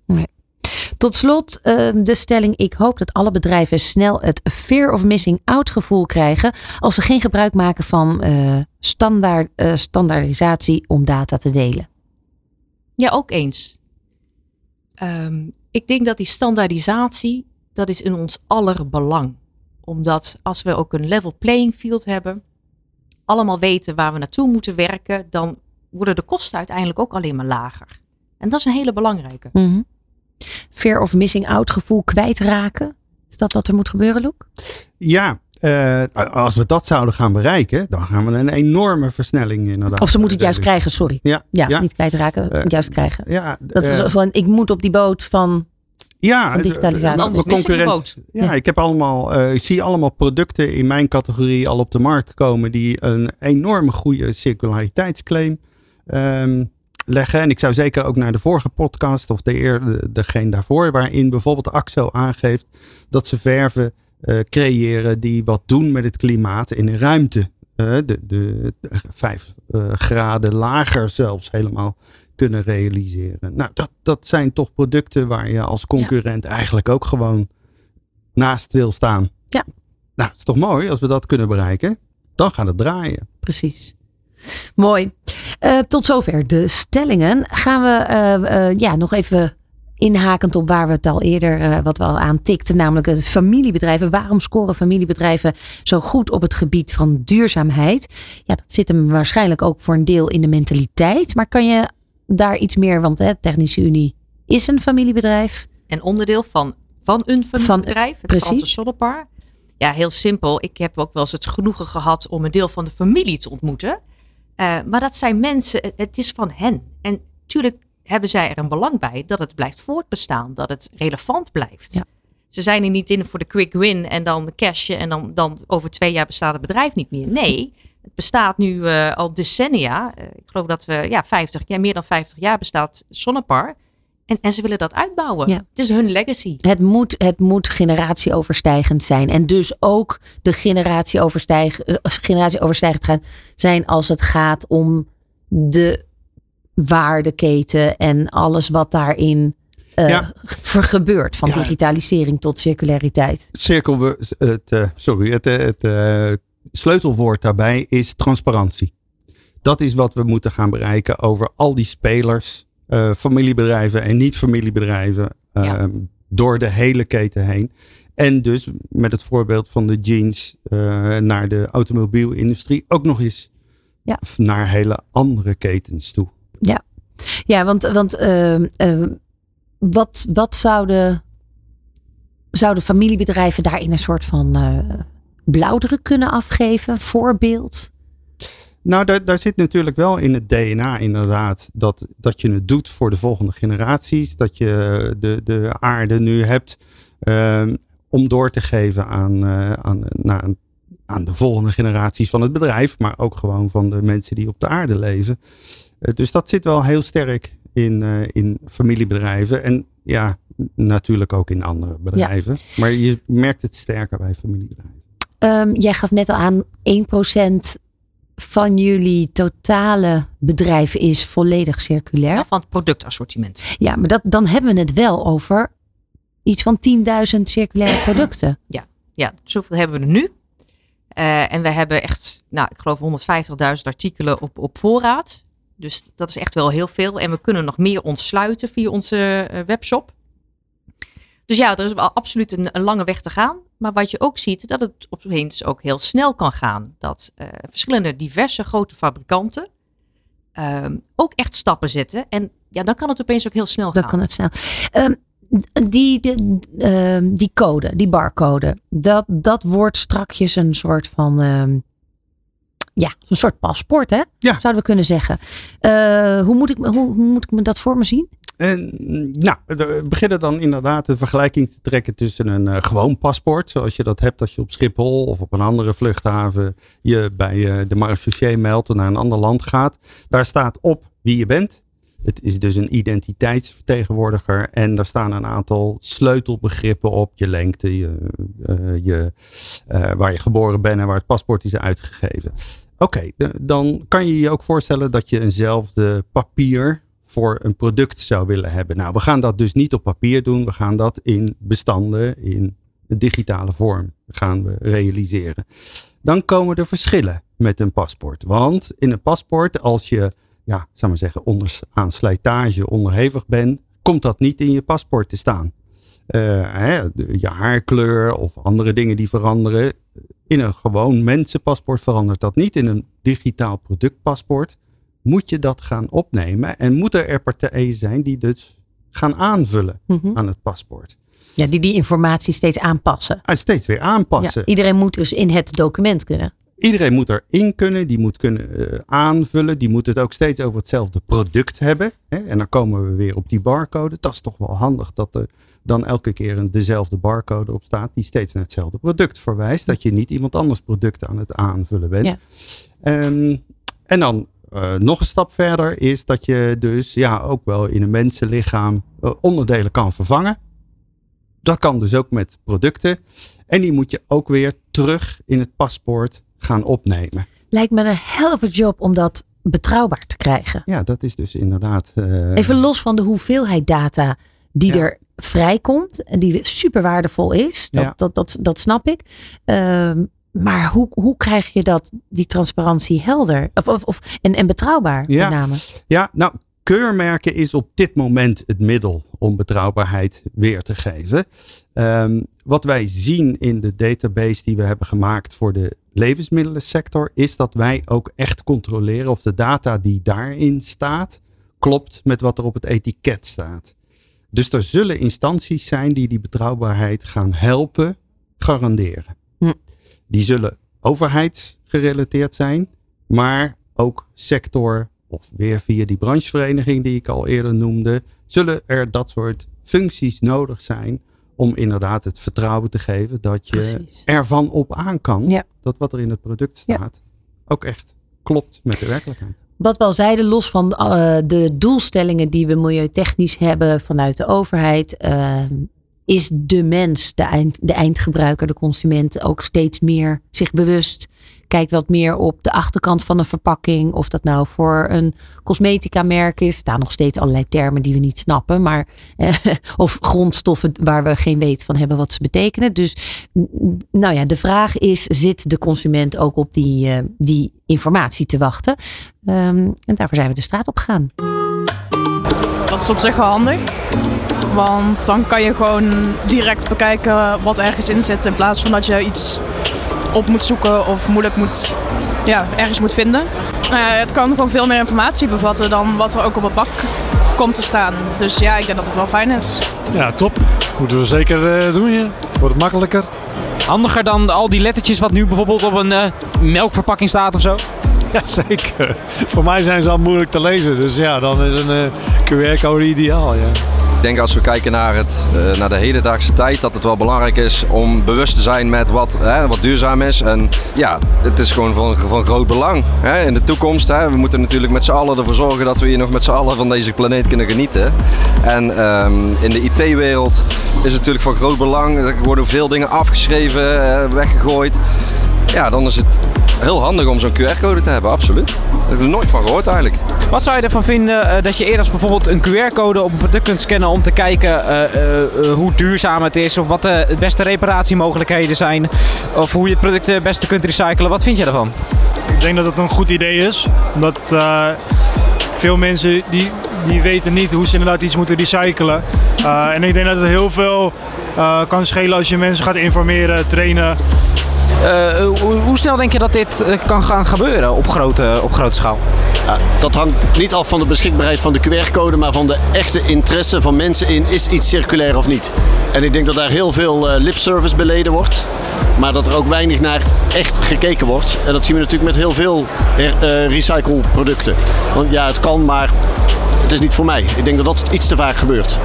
Tot slot ehm, de stelling: ik hoop dat alle bedrijven snel het fear of missing out gevoel krijgen als ze geen gebruik maken van eh, standaard, eh, standaardisatie om data te delen. Ja, ook eens. Ehm, ik denk dat die standaardisatie, dat is in ons aller belang. Omdat als we ook een level playing field hebben, allemaal weten waar we naartoe moeten werken, dan worden de kosten uiteindelijk ook alleen maar lager. En dat is een hele belangrijke. Mhm. Fear of missing out gevoel kwijtraken. Is dat wat er moet gebeuren, Loek? Ja, eh, als we dat zouden gaan bereiken, dan gaan we een enorme versnelling inderdaad. Of ze moeten het juist krijgen, sorry. Ja, Ja, ja. niet kwijtraken, Eh, juist krijgen. Ja, Dat is eh, van, ik moet op die boot van. ja, de concurrent- boot. Ja, ik heb allemaal, eh, ik zie allemaal producten in mijn categorie al op de markt komen die een enorme goede circulariteitsclaim ehm, leggen. En ik zou zeker ook naar de vorige podcast of de eer, de- degene daarvoor, waarin bijvoorbeeld AXO aangeeft dat ze verven eh, creëren die wat doen met het klimaat in een ruimte. Eh, de, de, de vijf eh, graden lager zelfs helemaal kunnen realiseren. Nou, dat, dat zijn toch producten waar je als concurrent eigenlijk ook gewoon naast wil staan. Ja. Nou, het is toch mooi als we dat kunnen bereiken. Dan gaat het draaien. Precies. Mooi. Eh, tot zover de stellingen. Gaan we eh, eh, ja, nog even inhakend op waar we het al eerder, wat we al aantikten, namelijk het familiebedrijven. Waarom scoren familiebedrijven zo goed op het gebied van duurzaamheid? Ja, dat zit hem waarschijnlijk ook voor een deel in de mentaliteit. Maar kan je daar iets meer, want hè, Technische Unie is een familiebedrijf. En onderdeel van, van een familiebedrijf, het precies. Franse Sollepar. Ja, heel simpel. Ik heb ook wel eens het genoegen gehad om een deel van de familie te ontmoeten. Eh, maar dat zijn mensen, het- is van hen. En natuurlijk hebben zij er een belang bij dat het blijft voortbestaan, dat het relevant blijft. Ja. Ze zijn er niet in voor de quick win en dan de cashje en dan, dan over twee jaar bestaat het bedrijf niet meer. Nee, het bestaat nu eh, al decennia. Eh, ik geloof dat we, ja, 50, ja, meer dan 50 jaar bestaat Sonnepar. En, en ze willen dat uitbouwen. Ja. Het is hun legacy. Het moet, het moet generatieoverstijgend zijn. En dus ook de generatieoverstijg, eh, generatieoverstijgend gaan zijn als het gaat om de waardeketen en alles wat daarin eh, Ja. voor gebeurt. Van Ja. digitalisering tot circulariteit. Cirkel we, het, eh, sorry, het, het eh, sleutelwoord daarbij is transparantie. Dat is wat we moeten gaan bereiken over al die spelers, eh, familiebedrijven en niet-familiebedrijven, eh, Ja. door de hele keten heen. En dus met het voorbeeld van de jeans eh, naar de automobielindustrie ook nog eens Ja. naar hele andere ketens toe. Ja, want, want ehm, ehm, wat, wat zouden, zouden familiebedrijven daarin een soort van eh blauwdruk kunnen afgeven? Voorbeeld? Nou, daar, daar zit natuurlijk wel in het DNA inderdaad dat, dat je het doet voor de volgende generaties. Dat je de, de aarde nu hebt ehm, om door te geven aan, uh, aan, nou, aan de volgende generaties van het bedrijf. Maar ook gewoon van de mensen die op de aarde leven. Uh, dus dat zit wel heel sterk in, uh, in familiebedrijven. En ja, natuurlijk ook in andere bedrijven. Ja. Maar je merkt het sterker bij familiebedrijven. Um, jij gaf net al aan 1% van jullie totale bedrijf is volledig circulair. Ja, van het productassortiment. Ja, maar dat, dan hebben we het wel over iets van 10.000 circulaire <clears throat> producten. Ja, ja, zoveel hebben we er nu. Uh, en we hebben echt, nou, ik geloof 150.000 artikelen op, op voorraad. Dus dat is echt wel heel veel. En we kunnen nog meer ontsluiten via onze uh, webshop. Dus ja, er is wel absoluut een, een, lange weg te gaan. Maar wat je ook ziet, dat het opeens ook heel snel kan gaan. Dat uh, verschillende diverse grote fabrikanten uh, ook echt stappen zetten. En ja, dan kan het opeens ook heel snel dan gaan. Dan kan het snel. Um, die, die, uh, die code, die barcode, dat, dat wordt strakjes een soort van. Ja, een soort paspoort, hè? Ja. Zouden we kunnen zeggen. Uh, hoe, moet ik, hoe, hoe moet ik me dat voor me zien? En, nou, we beginnen dan inderdaad een vergelijking te trekken tussen een uh, gewoon paspoort, zoals je dat hebt als je op Schiphol of op een andere vluchthaven je bij uh, de marechaussee meldt en naar een ander land gaat. Daar staat op wie je bent. Het is dus een identiteitsvertegenwoordiger en daar staan een aantal sleutelbegrippen op. Je lengte, je, uh, je, waar je geboren bent en waar het paspoort is uitgegeven. Oké, dan kan je je ook voorstellen dat je eenzelfde papier voor een product zou willen hebben. Nou, we gaan dat dus niet op papier doen. We gaan dat in bestanden, in digitale vorm gaan we realiseren. Dan komen er verschillen met een paspoort. Want in een paspoort, als je, ja, zou maar zeggen, onder, aan slijtage onderhevig bent, komt dat niet in je paspoort te staan. Uh, hè, je haarkleur of andere dingen die veranderen. In een gewoon mensenpaspoort verandert dat niet. In een digitaal productpaspoort moet je dat gaan opnemen. En moeten er partijen zijn die dus gaan aanvullen mm -hmm. aan het paspoort. Ja, die die informatie steeds aanpassen. En steeds weer aanpassen. Ja, iedereen moet dus in het document kunnen. Iedereen moet erin kunnen, die moet kunnen uh, aanvullen, die moet het ook steeds over hetzelfde product hebben. Hè? En dan komen we weer op die barcode. Dat is toch wel handig dat er dan elke keer een dezelfde barcode op staat, die steeds naar hetzelfde product verwijst. Dat je niet iemand anders product aan het aanvullen bent. Ja. Um, en dan uh, nog een stap verder is dat je dus ja, ook wel in een mensenlichaam uh, onderdelen kan vervangen. Dat kan dus ook met producten. En die moet je ook weer terug in het paspoort gaan opnemen. Lijkt me een helft job om dat betrouwbaar te krijgen. Ja, dat is dus inderdaad. Uh, Even los van de hoeveelheid data die ja. er vrijkomt en die super waardevol is. Dat, Ja. dat, dat, dat snap ik. Ehm, maar hoe, hoe krijg je dat, die transparantie helder of, of, of, en, en betrouwbaar Ja. met name? Ja, nou, keurmerken is op dit moment het middel om betrouwbaarheid weer te geven. Ehm, wat wij zien in de database die we hebben gemaakt voor de levensmiddelensector, is dat wij ook echt controleren of de data die daarin staat, klopt met wat er op het etiket staat. Dus er zullen instanties zijn die die betrouwbaarheid gaan helpen garanderen. Die zullen overheidsgerelateerd zijn, maar ook sector of weer via die branchevereniging die ik al eerder noemde, zullen er dat soort functies nodig zijn om inderdaad het vertrouwen te geven dat je Precies. ervan op aan kan Ja. dat wat er in het product Ja. staat ook echt klopt met de werkelijkheid. Wat we al zeiden, los van eh, de doelstellingen die we milieutechnisch hebben vanuit de overheid, eh, is de mens, de, eind, de eindgebruiker, de consument ook steeds meer zich bewust. Kijkt wat meer op de achterkant van een verpakking. Of dat nou voor een cosmetica merk is. Er staan nog steeds allerlei termen die we niet snappen. Maar, eh, <laughs> of grondstoffen waar we geen weet van hebben wat ze betekenen. Dus nou ja, de vraag is, zit de consument ook op die, eh, die informatie te wachten? Ehm, en daarvoor zijn we de straat op gegaan. Dat is op zich wel handig. Want dan kan je gewoon direct bekijken wat ergens in zit. In plaats van dat je iets op moet zoeken of moeilijk moet, ja, ergens moet vinden. Eh, het kan gewoon veel meer informatie bevatten dan wat er ook op het bak komt te staan. Dus ja, ik denk dat het wel fijn is. Ja, top. Moeten we zeker eh, doen hier. Wordt het makkelijker. Handiger dan al die lettertjes wat nu bijvoorbeeld op een eh, melkverpakking staat of zo? <laughs> Ja, zeker. Voor mij zijn ze al moeilijk te lezen. Dus ja, dan is een uh, QR-code ideaal. Ja. Ik denk als we kijken naar, het, uh, naar de hedendaagse tijd, dat het wel belangrijk is om bewust te zijn met wat, hè, wat duurzaam is. En ja, het is gewoon van, van groot belang hè, in de toekomst. Hè. We moeten natuurlijk met z'n allen ervoor zorgen dat we hier nog met z'n allen van deze planeet kunnen genieten. En um, in de IT-wereld is het natuurlijk van groot belang. Er worden veel dingen afgeschreven, uh, weggegooid. Ja, dan is het heel handig om zo'n QR-code te hebben, absoluut. Dat heb ik nooit van gehoord eigenlijk. Wat zou je ervan vinden uh, dat je eerder bijvoorbeeld een QR-code op een product kunt scannen om te kijken uh, uh, hoe duurzaam het is of wat de beste reparatiemogelijkheden zijn of hoe je het product het beste kunt recyclen? Wat vind je daarvan? Ik denk dat het een goed idee is, omdat veel mensen die, die weten niet hoe ze inderdaad iets moeten recyclen. en ik denk dat het heel veel kan schelen als je mensen gaat informeren, trainen. Uh, hoe, hoe, snel denk je dat dit uh, kan gaan gebeuren op grote, op grote schaal? Ja, dat hangt niet af van de beschikbaarheid van de QR-code, maar van de echte interesse van mensen in is iets circulair of niet. En ik denk dat daar heel veel lipservice beleden wordt, maar dat er ook weinig naar echt gekeken wordt. En dat zien we natuurlijk met heel veel recycleproducten. Want ja, het kan, maar het is niet voor mij. Ik denk dat dat iets te vaak gebeurt.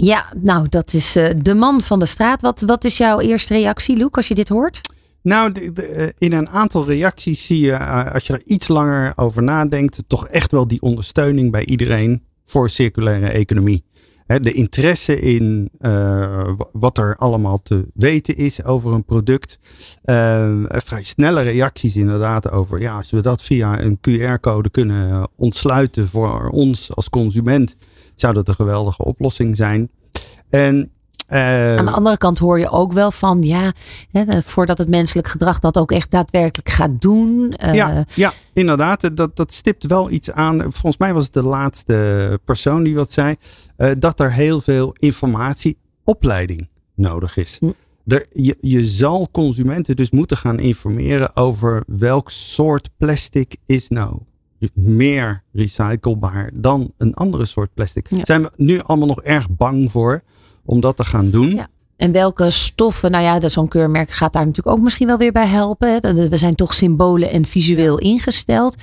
Ja, nou, dat is uh, de man van de straat. Wat, wat is jouw eerste reactie, Luc, als je dit hoort? Nou, de, in een aantal reacties zie je, uh, als je er iets langer over nadenkt, toch echt wel die ondersteuning bij iedereen voor circulaire economie. De interesse in wat er allemaal te weten is over een product. vrij snelle reacties inderdaad over, ja, als we dat via een QR-code kunnen ontsluiten voor ons als consument, zou dat een geweldige oplossing zijn. En uh, Aan de andere kant hoor je ook wel van, ja, hè, voordat het menselijk gedrag dat ook echt daadwerkelijk gaat doen. Uh, ja, ja, inderdaad. Dat, dat stipt wel iets aan. Volgens mij was het de laatste persoon die wat zei. Uh, dat er heel veel informatieopleiding nodig is. Hm. Er, je, je zal consumenten dus moeten gaan informeren over welk soort plastic is nou meer recyclebaar dan een andere soort plastic. Ja. Zijn we nu allemaal nog erg bang voor om dat te gaan doen? Ja. En welke stoffen, nou ja, zo'n keurmerk gaat daar natuurlijk ook misschien wel weer bij helpen. We zijn toch symbolen en visueel ingesteld.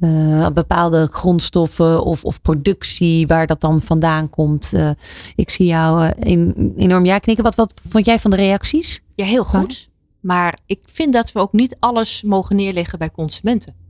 Uh, bepaalde grondstoffen of, of productie, waar dat dan vandaan komt. Uh, ik zie jou uh, enorm ja knikken. Wat, wat vond jij van de reacties? Ja, heel goed. Maar ik vind dat we ook niet alles mogen neerleggen bij consumenten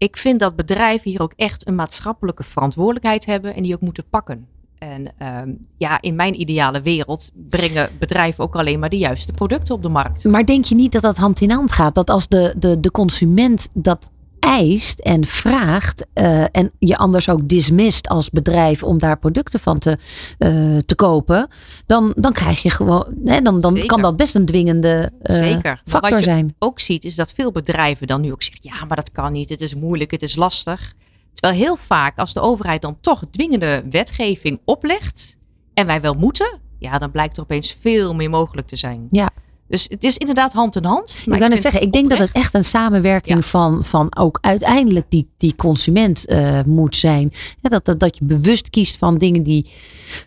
ik vind dat bedrijven hier ook echt een maatschappelijke verantwoordelijkheid hebben en die ook moeten pakken. En um, ja, in mijn ideale wereld brengen bedrijven ook alleen maar de juiste producten op de markt. Maar denk je niet dat dat hand in hand gaat? Dat als de, de, de consument dat eist en vraagt uh, en je anders ook dismist als bedrijf om daar producten van te, uh, te kopen, dan, dan krijg je gewoon, hè, dan, dan kan dat best een dwingende uh, Zeker. factor wat je zijn. Ook ziet is dat veel bedrijven dan nu ook zeggen, ja, maar dat kan niet, het is moeilijk, het is lastig. Terwijl heel vaak als de overheid dan toch dwingende wetgeving oplegt en wij wel moeten, ja, dan blijkt er opeens veel meer mogelijk te zijn. Ja. Dus het is inderdaad hand in hand. Maar ik kan het zeggen, ik denk dat het echt een samenwerking ja. van, van ook uiteindelijk die, die consument uh, moet zijn. Ja, dat, dat, dat je bewust kiest van dingen die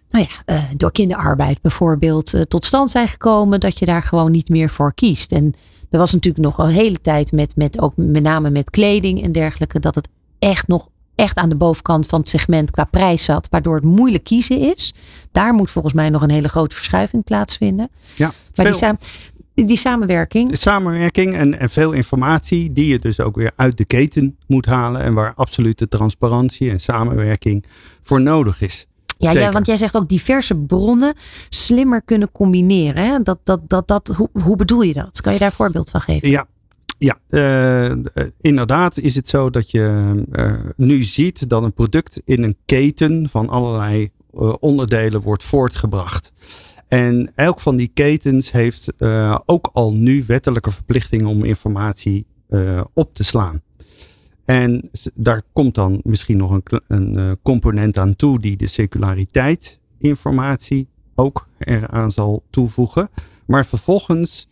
nou ja, uh, door kinderarbeid bijvoorbeeld uh, tot stand zijn gekomen. Dat je daar gewoon niet meer voor kiest. En er was natuurlijk nog een hele tijd met, met ook met name met kleding en dergelijke. Dat het echt nog echt aan de bovenkant van het segment qua prijs zat. Waardoor het moeilijk kiezen is. Daar moet volgens mij nog een hele grote verschuiving plaatsvinden. Ja, maar die, samen, die samenwerking. Samenwerking en, en veel informatie die je dus ook weer uit de keten moet halen. En waar absolute transparantie en samenwerking voor nodig is. Ja, ja, want jij zegt ook diverse bronnen slimmer kunnen combineren. Hè? Dat, dat, dat, dat, hoe, hoe bedoel je dat? Kan je daar een voorbeeld van geven? Ja, ja, uh, inderdaad is het zo dat je uh, nu ziet dat een product in een keten van allerlei uh, onderdelen wordt voortgebracht. En elk van die ketens heeft ook al nu wettelijke verplichtingen om informatie op te slaan. En daar komt dan misschien nog een, een component aan toe die de circulariteit informatie ook eraan zal toevoegen. Maar vervolgens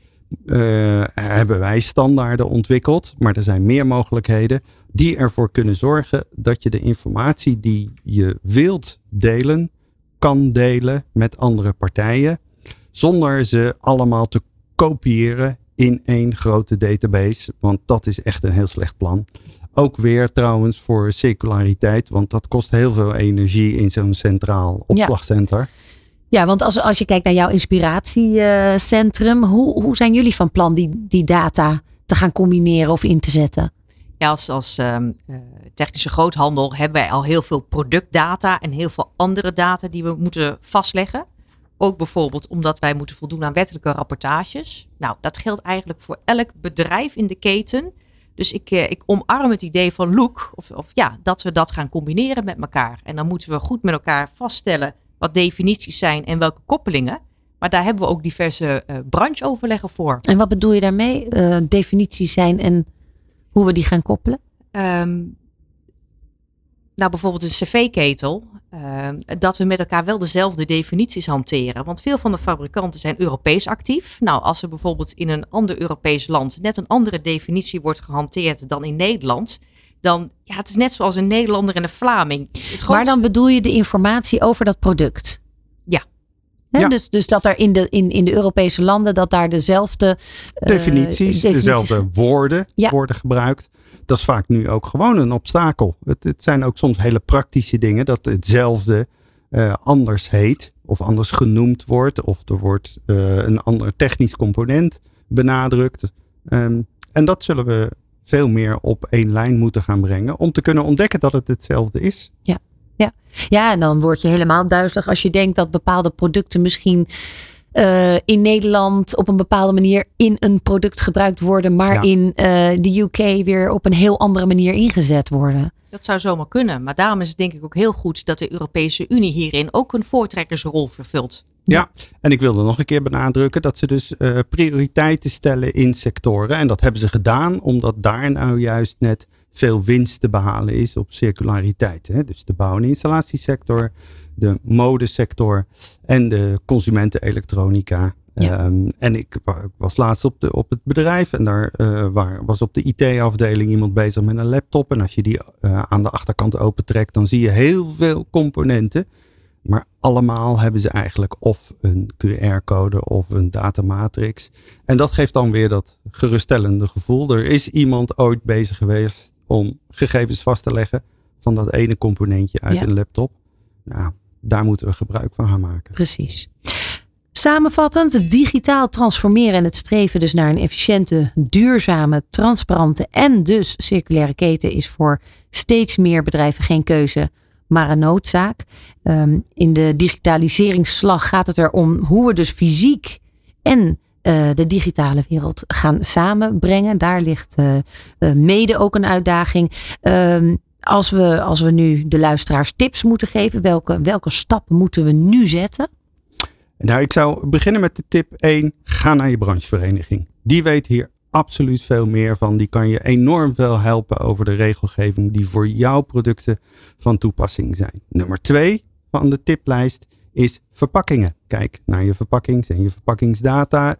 hebben wij standaarden ontwikkeld, maar er zijn meer mogelijkheden die ervoor kunnen zorgen dat je de informatie die je wilt delen, kan delen met andere partijen, zonder ze allemaal te kopiëren in één grote database. Want dat is echt een heel slecht plan. Ook weer trouwens voor circulariteit, want dat kost heel veel energie in zo'n centraal opslagcentrum. Ja, want als, als je kijkt naar jouw inspiratiecentrum, hoe, hoe zijn jullie van plan die, die data te gaan combineren of in te zetten? Ja, als, als ehm, eh, technische groothandel hebben wij al heel veel productdata en heel veel andere data die we moeten vastleggen. Ook bijvoorbeeld omdat wij moeten voldoen aan wettelijke rapportages. Nou, dat geldt eigenlijk voor elk bedrijf in de keten. Dus ik, eh, ik omarm het idee van look, of, of ja, dat we dat gaan combineren met elkaar. En dan moeten we goed met elkaar vaststellen wat definities zijn en welke koppelingen. Maar daar hebben we ook diverse uh, brancheoverleggen voor. En wat bedoel je daarmee? Uh, definities zijn en hoe we die gaan koppelen? Um, nou, bijvoorbeeld een cv-ketel. Uh, dat we met elkaar wel dezelfde definities hanteren. Want veel van de fabrikanten zijn Europees actief. Nou, als er bijvoorbeeld in een ander Europees land net een andere definitie wordt gehanteerd dan in Nederland, dan ja, het is net zoals een Nederlander en een Vlaming. Maar dan bedoel je de informatie over dat product? Ja. Ja. Dus, dus dat er in de, in, in de Europese landen dat daar dezelfde uh, definities, dezelfde woorden ja. worden gebruikt. Dat is vaak nu ook gewoon een obstakel. Het, het zijn ook soms hele praktische dingen dat hetzelfde uh, anders heet of anders genoemd wordt of er wordt uh, een ander technisch component benadrukt. Um, en dat zullen we veel meer op één lijn moeten gaan brengen. Om te kunnen ontdekken dat het hetzelfde is. Ja, ja. ja en dan word je helemaal duizelig als je denkt dat bepaalde producten misschien uh, in Nederland op een bepaalde manier in een product gebruikt worden, maar ja. in uh, de UK weer op een heel andere manier ingezet worden. Dat zou zomaar kunnen. Maar daarom is het denk ik ook heel goed dat de Europese Unie hierin ook een voortrekkersrol vervult. Ja, en ik wilde nog een keer benadrukken dat ze dus uh, prioriteiten stellen in sectoren. En dat hebben ze gedaan omdat daar nou juist net veel winst te behalen is op circulariteit. Hè? Dus de bouw- en installatiesector, de modesector en de consumentenelektronica. Ja. Um, en ik, was laatst op, de, op het bedrijf en daar uh, waar, was op de IT-afdeling iemand bezig met een laptop. En als je die uh, aan de achterkant opentrekt, dan zie je heel veel componenten. Maar allemaal hebben ze eigenlijk of een QR-code of een datamatrix. En dat geeft dan weer dat geruststellende gevoel. Er is iemand ooit bezig geweest om gegevens vast te leggen van dat ene componentje uit ja. een laptop. Nou, daar moeten we gebruik van gaan maken. Precies. Samenvattend, digitaal transformeren en het streven dus naar een efficiënte, duurzame, transparante en dus circulaire keten is voor steeds meer bedrijven geen keuze, maar een noodzaak. Um, in de digitaliseringsslag gaat het erom hoe we dus fysiek en uh, de digitale wereld gaan samenbrengen. Daar ligt uh, uh, mede ook een uitdaging. Um, als, we, als we nu de luisteraars tips moeten geven, welke, welke stappen moeten we nu zetten? Nou, ik zou beginnen met de tip 1. Ga naar je branchevereniging. Die weet hier absoluut veel meer van. Die kan je enorm veel helpen over de regelgeving die voor jouw producten van toepassing zijn. Nummer 2 van de tiplijst is verpakkingen. Kijk naar je verpakkings en je verpakkingsdata.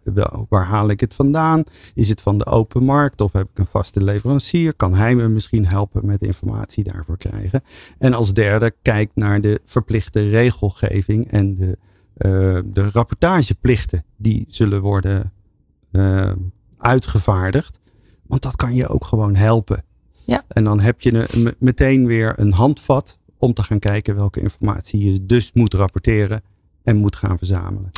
Waar haal ik het vandaan? Is het van de open markt of heb ik een vaste leverancier? Kan hij me misschien helpen met informatie daarvoor krijgen? En als derde, kijk naar de verplichte regelgeving en de, uh, de rapportageplichten die zullen worden uh, uitgevaardigd. Want dat kan je ook gewoon helpen. Ja. En dan heb je een, meteen weer een handvat om te gaan kijken welke informatie je dus moet rapporteren en moet gaan verzamelen.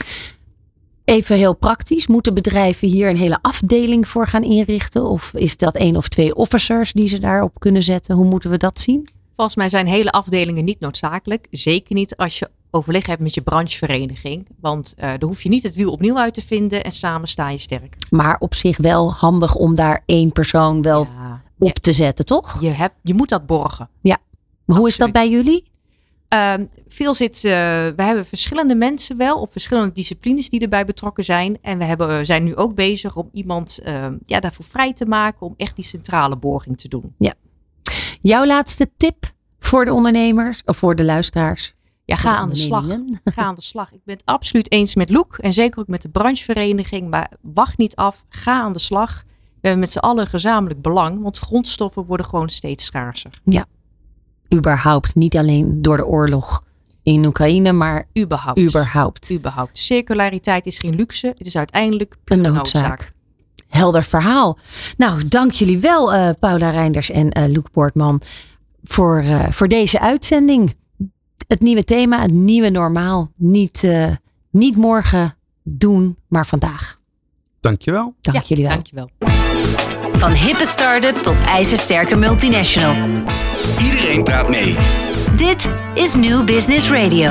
Even heel praktisch, moeten bedrijven hier een hele afdeling voor gaan inrichten? Of is dat één of twee officers die ze daarop kunnen zetten? Hoe moeten we dat zien? Volgens mij zijn hele afdelingen niet noodzakelijk. Zeker niet als je overleg hebt met je branchevereniging. Want uh, dan hoef je niet het wiel opnieuw uit te vinden en samen sta je sterk. Maar op zich wel handig om daar één persoon wel ja, op ja. te zetten, toch? Je, hebt, je moet dat borgen. Ja. Maar hoe is dat bij jullie? Uh, veel zit, uh, we hebben verschillende mensen wel op verschillende disciplines die erbij betrokken zijn. En we hebben, zijn nu ook bezig om iemand uh, ja, daarvoor vrij te maken om echt die centrale borging te doen. Ja. Jouw laatste tip voor de ondernemers of voor de luisteraars? Ja, ga aan de slag. <laughs> Ga aan de slag. Ik ben het absoluut eens met Loek en zeker ook met de branchevereniging. Maar wacht niet af. Ga aan de slag. We hebben met z'n allen gezamenlijk belang, want grondstoffen worden gewoon steeds schaarser. Ja, überhaupt. Niet alleen door de oorlog in Oekraïne, maar überhaupt. überhaupt. überhaupt. Circulariteit is geen luxe. Het is uiteindelijk een noodzaak. noodzaak. helder verhaal. Nou, dank jullie wel, eh, Paula Reinders en uh, Luc Poortman, voor, uh, voor deze uitzending. Het nieuwe thema, het nieuwe normaal. Niet, niet morgen doen, maar vandaag. Dankjewel. Dank ja, jullie wel. Dankjewel. Van hippe start-up tot ijzersterke multinational. Iedereen praat mee. Dit is New Business Radio.